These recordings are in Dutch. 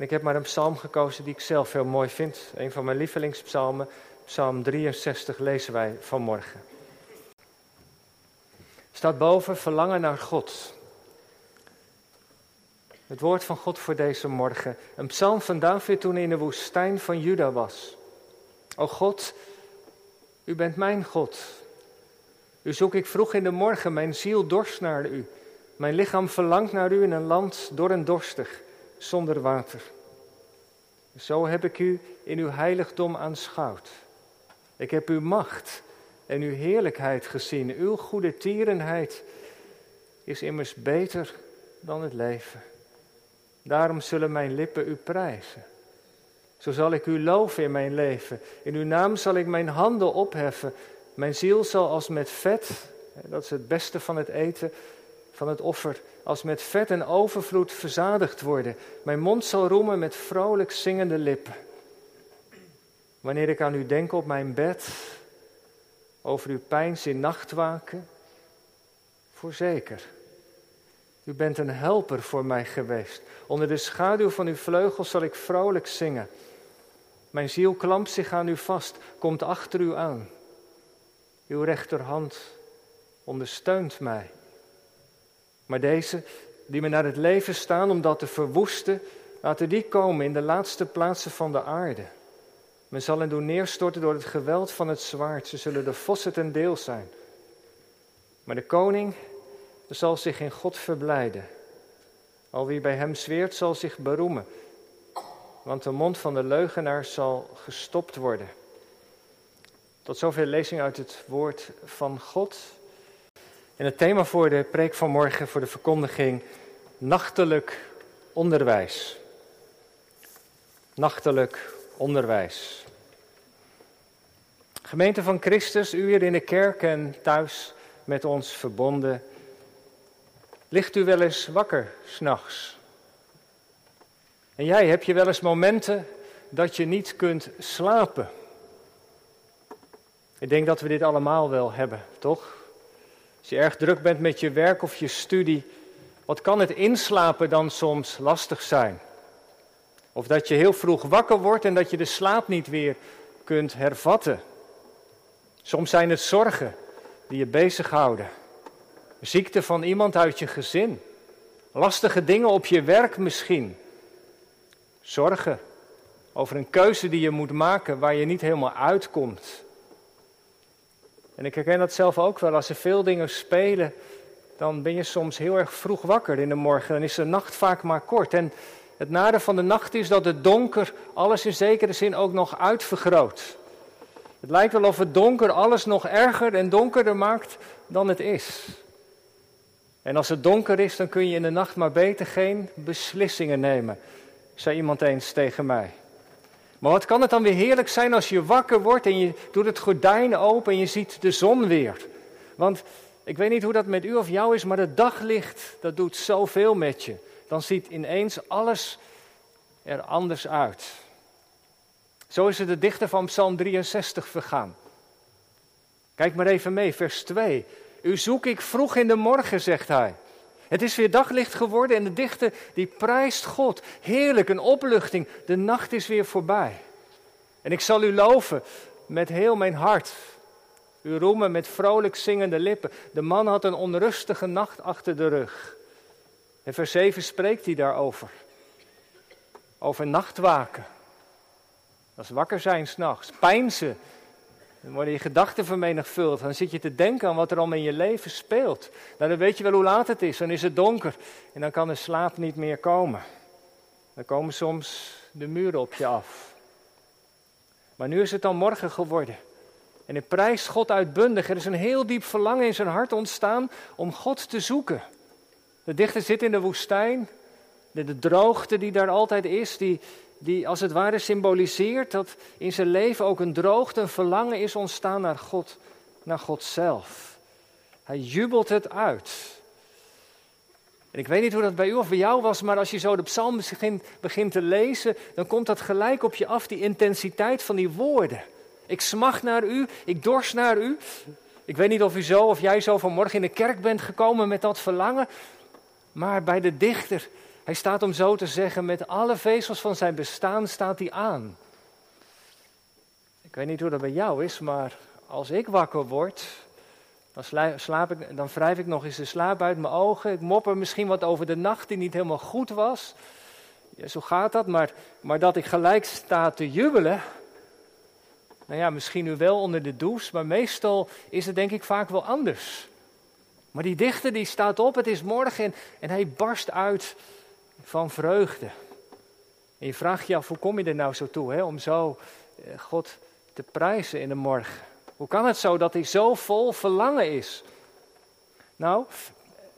En ik heb maar een psalm gekozen die ik zelf heel mooi vind. Een van mijn lievelingspsalmen, psalm 63, lezen wij vanmorgen. Staat boven verlangen naar God. Het woord van God voor deze morgen. Een psalm van David toen in de woestijn van Juda was. O God, u bent mijn God. U zoek ik vroeg in de morgen, mijn ziel dorst naar u. Mijn lichaam verlangt naar u in een land door en dorstig, zonder water. Zo heb ik u in uw heiligdom aanschouwd. Ik heb uw macht en uw heerlijkheid gezien. Uw goede tierenheid is immers beter dan het leven. Daarom zullen mijn lippen u prijzen. Zo zal ik u loven in mijn leven. In uw naam zal ik mijn handen opheffen. Mijn ziel zal als met vet, dat is het beste van het eten, van het offer, als met vet en overvloed verzadigd worden. Mijn mond zal roemen met vrolijk zingende lippen. Wanneer ik aan u denk op mijn bed, over uw pijns in nachtwaken, voorzeker. U bent een helper voor mij geweest. Onder de schaduw van uw vleugels zal ik vrolijk zingen. Mijn ziel klampt zich aan u vast, komt achter u aan. Uw rechterhand ondersteunt mij. Maar deze, die me naar het leven staan om dat te verwoesten, laten die komen in de laatste plaatsen van de aarde. Men zal hen doen neerstorten door het geweld van het zwaard. Ze zullen de vossen ten deel zijn. Maar de koning zal zich in God verblijden. Al wie bij hem zweert zal zich beroemen. Want de mond van de leugenaar zal gestopt worden. Tot zover lezing uit het woord van God. En het thema voor de preek van morgen, voor de verkondiging, nachtelijk onderwijs. Nachtelijk onderwijs. Gemeente van Christus, u hier in de kerk en thuis met ons verbonden. Ligt u wel eens wakker s'nachts? En jij, heb je wel eens momenten dat je niet kunt slapen? Ik denk dat we dit allemaal wel hebben, toch? Als je erg druk bent met je werk of je studie, wat kan het inslapen dan soms lastig zijn? Of dat je heel vroeg wakker wordt en dat je de slaap niet weer kunt hervatten. Soms zijn het zorgen die je bezighouden. Ziekte van iemand uit je gezin. Lastige dingen op je werk misschien. Zorgen over een keuze die je moet maken waar je niet helemaal uitkomt. En ik herken dat zelf ook wel. Als er veel dingen spelen, dan ben je soms heel erg vroeg wakker in de morgen. Dan is de nacht vaak maar kort. En het nadeel van de nacht is dat het donker alles in zekere zin ook nog uitvergroot. Het lijkt wel of het donker alles nog erger en donkerder maakt dan het is. En als het donker is, dan kun je in de nacht maar beter geen beslissingen nemen, zei iemand eens tegen mij. Maar wat kan het dan weer heerlijk zijn als je wakker wordt en je doet het gordijn open en je ziet de zon weer. Want ik weet niet hoe dat met u of jou is, maar het daglicht, dat doet zoveel met je. Dan ziet ineens alles er anders uit. Zo is het de dichter van Psalm 63 vergaan. Kijk maar even mee, vers 2. U zoek ik vroeg in de morgen, zegt hij. Het is weer daglicht geworden en de dichter die prijst God. Heerlijk, een opluchting. De nacht is weer voorbij. En ik zal u loven met heel mijn hart. U roemen met vrolijk zingende lippen. De man had een onrustige nacht achter de rug. En vers 7 spreekt hij daarover. Over nachtwaken. Dat is wakker zijn s'nachts. Pijnsen dan worden je gedachten vermenigvuldigd. Dan zit je te denken aan wat er al in je leven speelt. Nou, dan weet je wel hoe laat het is. Dan is het donker. En dan kan de slaap niet meer komen. Dan komen soms de muren op je af. Maar nu is het dan morgen geworden. En in prijst God uitbundig. Er is een heel diep verlangen in zijn hart ontstaan om God te zoeken. De dichter zit in de woestijn. De, de droogte die daar altijd is, die, die als het ware symboliseert dat in zijn leven ook een droogte, een verlangen is ontstaan naar God, naar God zelf. Hij jubelt het uit. En ik weet niet hoe dat bij u of bij jou was, maar als je zo de psalm begint, begint te lezen, dan komt dat gelijk op je af, die intensiteit van die woorden. Ik smacht naar u, ik dorst naar u. Ik weet niet of u zo of jij zo vanmorgen in de kerk bent gekomen met dat verlangen, maar bij de dichter Hij staat om zo te zeggen, met alle vezels van zijn bestaan staat hij aan. Ik weet niet hoe dat bij jou is, maar als ik wakker word, dan, slaap ik, dan wrijf ik nog eens de slaap uit mijn ogen. Ik mopper misschien wat over de nacht die niet helemaal goed was. Zo gaat dat, maar, maar dat ik gelijk sta te jubelen. Nou ja, misschien nu wel onder de douche, maar meestal is het denk ik vaak wel anders. Maar die dichter die staat op, het is morgen en, en hij barst uit van vreugde. En je vraagt je af, hoe kom je er nou zo toe, hè, om zo eh, God te prijzen in de morgen? Hoe kan het zo dat hij zo vol verlangen is? Nou,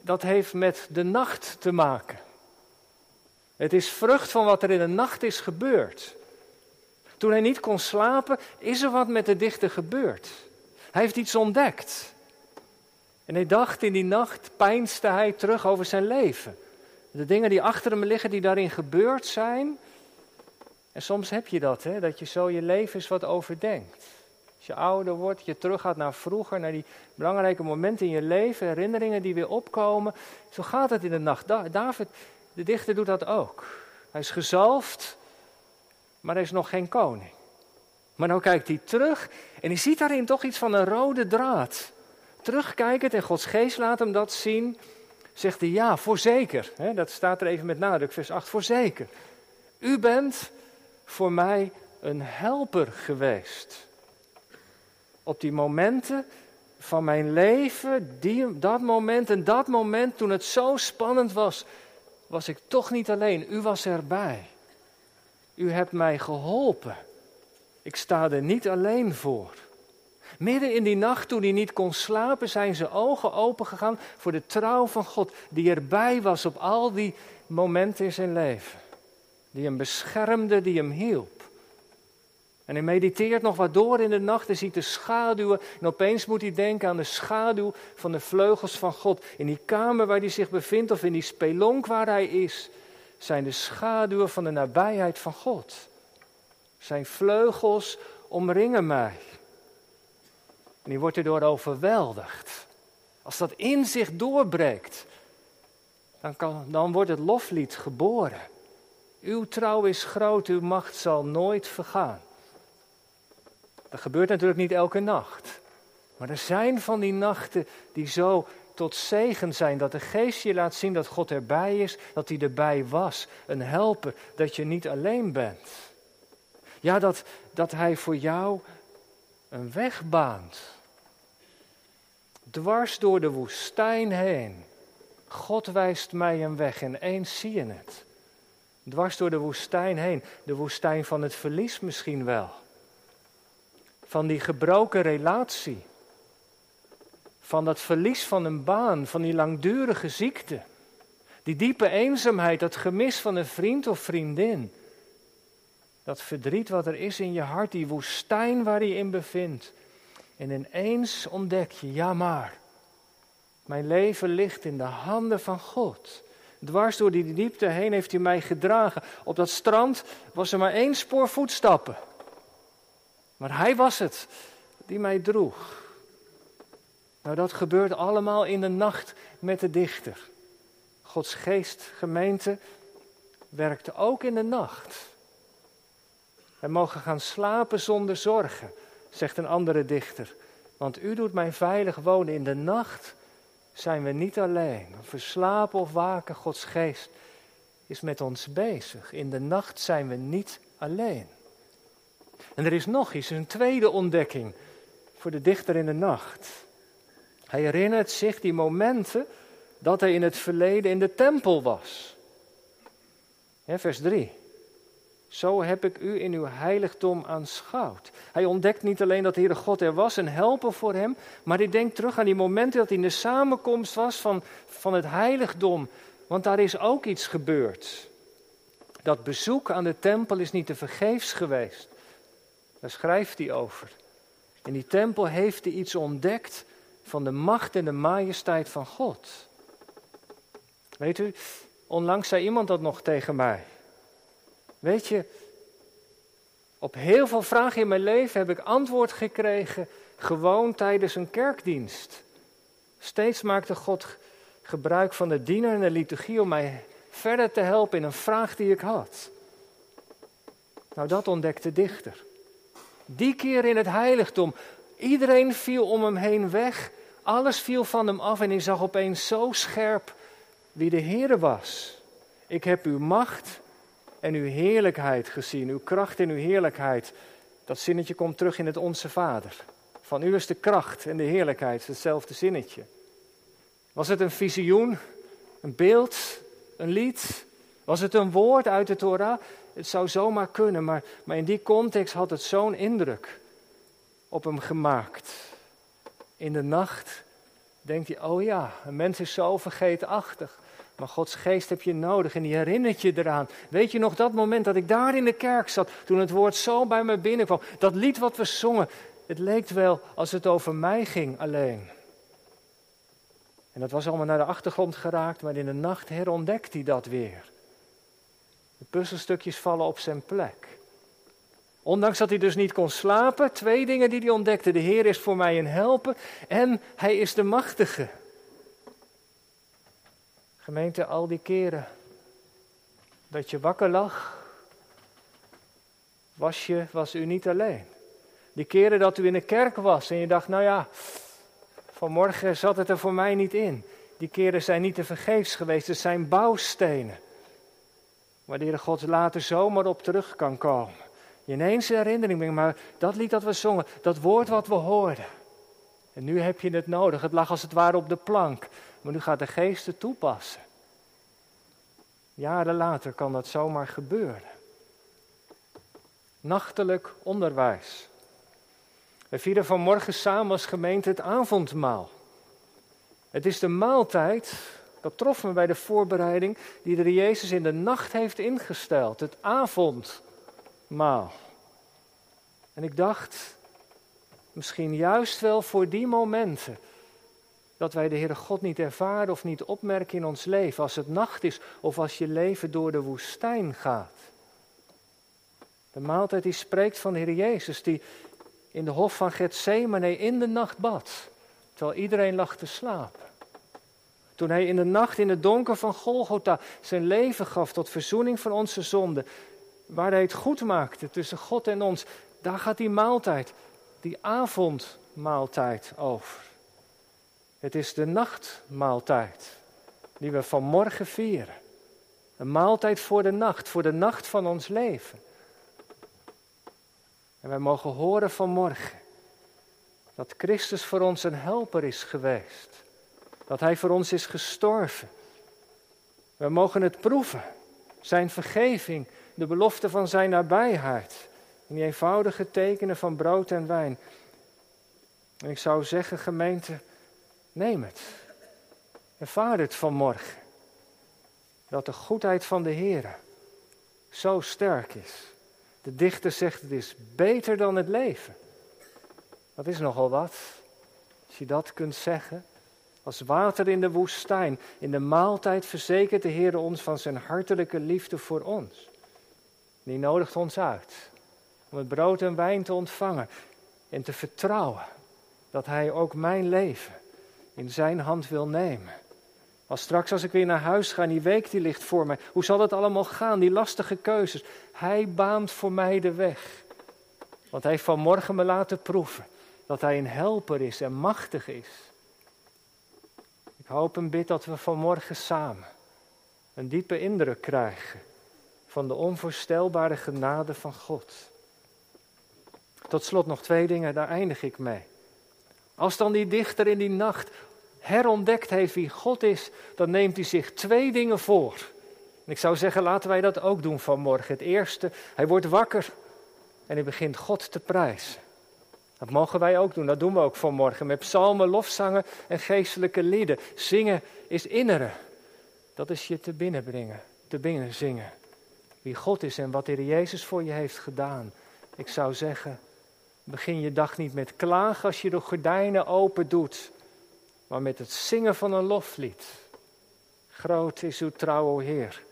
dat heeft met de nacht te maken. Het is vrucht van wat er in de nacht is gebeurd. Toen hij niet kon slapen, is er wat met de dichter gebeurd. Hij heeft iets ontdekt. En hij dacht in die nacht, pijnste hij terug over zijn leven. De dingen die achter hem liggen, die daarin gebeurd zijn. En soms heb je dat, hè, dat je zo je leven eens wat overdenkt. Als je ouder wordt, je teruggaat naar vroeger, naar die belangrijke momenten in je leven, herinneringen die weer opkomen. Zo gaat het in de nacht. David, de dichter, doet dat ook. Hij is gezalfd, maar hij is nog geen koning. Maar nou kijkt hij terug en hij ziet daarin toch iets van een rode draad. Terugkijkend en Gods geest laat hem dat zien, zegt hij ja, voorzeker. Dat staat er even met nadruk, vers 8, voorzeker. U bent voor mij een helper geweest. Op die momenten van mijn leven, die, dat moment en dat moment toen het zo spannend was, was ik toch niet alleen. U was erbij. U hebt mij geholpen. Ik sta er niet alleen voor. Midden in die nacht, toen hij niet kon slapen, zijn zijn ogen opengegaan voor de trouw van God, die erbij was op al die momenten in zijn leven. Die hem beschermde, die hem hielp. En hij mediteert nog wat door in de nacht en ziet de schaduwen. En opeens moet hij denken aan de schaduw van de vleugels van God. In die kamer waar hij zich bevindt of in die spelonk waar hij is, zijn de schaduwen van de nabijheid van God. Zijn vleugels omringen mij. En die wordt erdoor overweldigd. Als dat in zich doorbreekt, dan, kan, dan wordt het loflied geboren. Uw trouw is groot, uw macht zal nooit vergaan. Dat gebeurt natuurlijk niet elke nacht. Maar er zijn van die nachten die zo tot zegen zijn. Dat de geest je laat zien dat God erbij is, dat hij erbij was. Een helper, dat je niet alleen bent. Ja, dat, dat hij voor jou een weg baant. Dwars door de woestijn heen. God wijst mij een weg en eens zie je het. Dwars door de woestijn heen. De woestijn van het verlies misschien wel van die gebroken relatie, van dat verlies van een baan, van die langdurige ziekte, die diepe eenzaamheid, dat gemis van een vriend of vriendin, dat verdriet wat er is in je hart, die woestijn waar je in bevindt. En ineens ontdek je, ja maar, mijn leven ligt in de handen van God. Dwars door die diepte heen heeft hij mij gedragen. Op dat strand was er maar één spoor voetstappen. Maar hij was het die mij droeg. Nou, dat gebeurt allemaal in de nacht met de dichter. Gods geest, gemeente, werkte ook in de nacht. Wij mogen gaan slapen zonder zorgen, zegt een andere dichter. Want u doet mij veilig wonen. In de nacht zijn we niet alleen. Of we slapen of waken, Gods geest is met ons bezig. In de nacht zijn we niet alleen. En er is nog iets, een tweede ontdekking voor de dichter in de nacht. Hij herinnert zich die momenten dat hij in het verleden in de tempel was. vers 3. Zo heb ik u in uw heiligdom aanschouwd. Hij ontdekt niet alleen dat de Heere God er was, een helper voor hem, maar hij denkt terug aan die momenten dat hij in de samenkomst was van, van het heiligdom. Want daar is ook iets gebeurd. Dat bezoek aan de tempel is niet te vergeefs geweest. Daar schrijft hij over. In die tempel heeft hij iets ontdekt van de macht en de majesteit van God. Weet u, onlangs zei iemand dat nog tegen mij. Weet je, op heel veel vragen in mijn leven heb ik antwoord gekregen gewoon tijdens een kerkdienst. Steeds maakte God gebruik van de diener en de liturgie om mij verder te helpen in een vraag die ik had. Nou, dat ontdekte de dichter. Die keer in het heiligdom, iedereen viel om hem heen weg, alles viel van hem af en hij zag opeens zo scherp wie de Heere was. Ik heb uw macht en uw heerlijkheid gezien, uw kracht en uw heerlijkheid. Dat zinnetje komt terug in het Onze Vader. Van u is de kracht en de heerlijkheid, hetzelfde zinnetje. Was het een visioen, een beeld, een lied? Was het een woord uit de Torah? Het zou zomaar kunnen, maar, maar in die context had het zo'n indruk op hem gemaakt. In de nacht denkt hij, oh ja, een mens is zo vergeetachtig. Maar Gods geest heb je nodig en die herinnert je eraan. Weet je nog dat moment dat ik daar in de kerk zat, toen het woord zo bij me binnenkwam. Dat lied wat we zongen, het leek wel als het over mij ging alleen. En dat was allemaal naar de achtergrond geraakt, maar in de nacht herontdekt hij dat weer. De puzzelstukjes vallen op zijn plek. Ondanks dat hij dus niet kon slapen, twee dingen die hij ontdekte. De Heer is voor mij een helper en hij is de machtige. Gemeente, al die keren dat je wakker lag, was, je, was u niet alleen. Die keren dat u in de kerk was en je dacht, nou ja, vanmorgen zat het er voor mij niet in. Die keren zijn niet te vergeefs geweest, het zijn bouwstenen. Waar de God later zomaar op terug kan komen. Je ineens herinnering brengt, maar dat lied dat we zongen, dat woord wat we hoorden. En nu heb je het nodig. Het lag als het ware op de plank. Maar nu gaat de geest het toepassen. Jaren later kan dat zomaar gebeuren. Nachtelijk onderwijs. We vieren vanmorgen samen als gemeente het avondmaal. Het is de maaltijd, dat trof me bij de voorbereiding, die de Jezus in de nacht heeft ingesteld. Het avondmaal. En ik dacht, misschien juist wel voor die momenten dat wij de Heere God niet ervaren of niet opmerken in ons leven als het nacht is of als je leven door de woestijn gaat. De maaltijd die spreekt van de Heer Jezus die in de hof van Gethsemane in de nacht bad, terwijl iedereen lag te slapen. Toen hij in de nacht in het donker van Golgotha zijn leven gaf tot verzoening van onze zonden, waar hij het goed maakte tussen God en ons, daar gaat die maaltijd, die avondmaaltijd over. Het is de nachtmaaltijd die we vanmorgen vieren. Een maaltijd voor de nacht, voor de nacht van ons leven. En wij mogen horen vanmorgen dat Christus voor ons een helper is geweest. Dat Hij voor ons is gestorven. We mogen het proeven. Zijn vergeving, de belofte van Zijn nabijheid. In die eenvoudige tekenen van brood en wijn. En ik zou zeggen, gemeente, Neem het. Ervaar het vanmorgen. Dat de goedheid van de Heer zo sterk is. De dichter zegt het is beter dan het leven. Dat is nogal wat. Als je dat kunt zeggen. Als water in de woestijn. In de maaltijd verzekert de Heer ons van zijn hartelijke liefde voor ons. Die nodigt ons uit om het brood en wijn te ontvangen en te vertrouwen dat Hij ook mijn leven in zijn hand wil nemen. Als straks als ik weer naar huis ga en die week die ligt voor mij, hoe zal het allemaal gaan, die lastige keuzes? Hij baant voor mij de weg. Want hij heeft vanmorgen me laten proeven dat hij een helper is en machtig is. Ik hoop en bid dat we vanmorgen samen een diepe indruk krijgen van de onvoorstelbare genade van God. Tot slot nog twee dingen, daar eindig ik mee. Als dan die dichter in die nacht herontdekt heeft wie God is, dan neemt hij zich twee dingen voor. En ik zou zeggen, laten wij dat ook doen vanmorgen. Het eerste, hij wordt wakker en hij begint God te prijzen. Dat mogen wij ook doen, dat doen we ook vanmorgen. Met psalmen, lofzangen en geestelijke lieden. Zingen is inneren. Dat is je te binnen brengen, te binnen zingen. Wie God is en wat de Heer Jezus voor je heeft gedaan. Ik zou zeggen, begin je dag niet met klagen als je de gordijnen open doet maar met het zingen van een loflied. Groot is uw trouw, o Heer.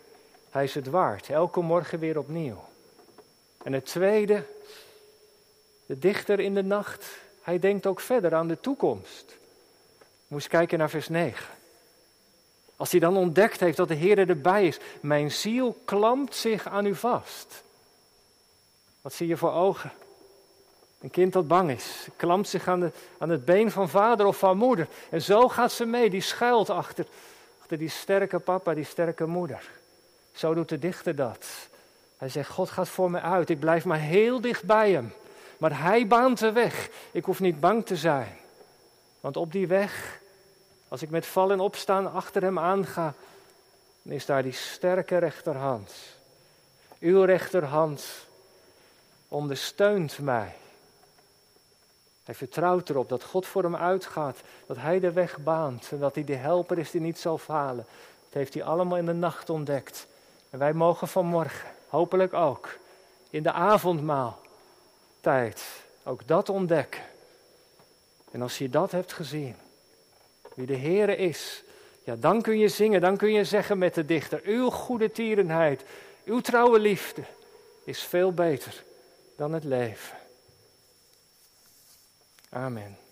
Hij is het waard, elke morgen weer opnieuw. En het tweede, de dichter in de nacht, hij denkt ook verder aan de toekomst. Moest kijken naar vers 9. Als hij dan ontdekt heeft dat de Heer erbij is, mijn ziel klampt zich aan u vast. Wat zie je voor ogen? Een kind dat bang is, klampt zich aan, het been van vader of van moeder. En zo gaat ze mee, die schuilt achter, achter die sterke papa, die sterke moeder. Zo doet de dichter dat. Hij zegt, God gaat voor me uit, ik blijf maar heel dicht bij hem. Maar hij baant de weg, ik hoef niet bang te zijn. Want op die weg, als ik met vallen en opstaan achter hem aanga, dan is daar die sterke rechterhand. Uw rechterhand ondersteunt mij. Hij vertrouwt erop dat God voor hem uitgaat, dat hij de weg baant en dat hij de helper is die niet zal falen. Dat heeft hij allemaal in de nacht ontdekt. En wij mogen vanmorgen, hopelijk ook, in de avondmaal tijd, ook dat ontdekken. En als je dat hebt gezien, wie de Heere is, ja, dan kun je zingen, dan kun je zeggen met de dichter, uw goede tierenheid, uw trouwe liefde is veel beter dan het leven. Amen.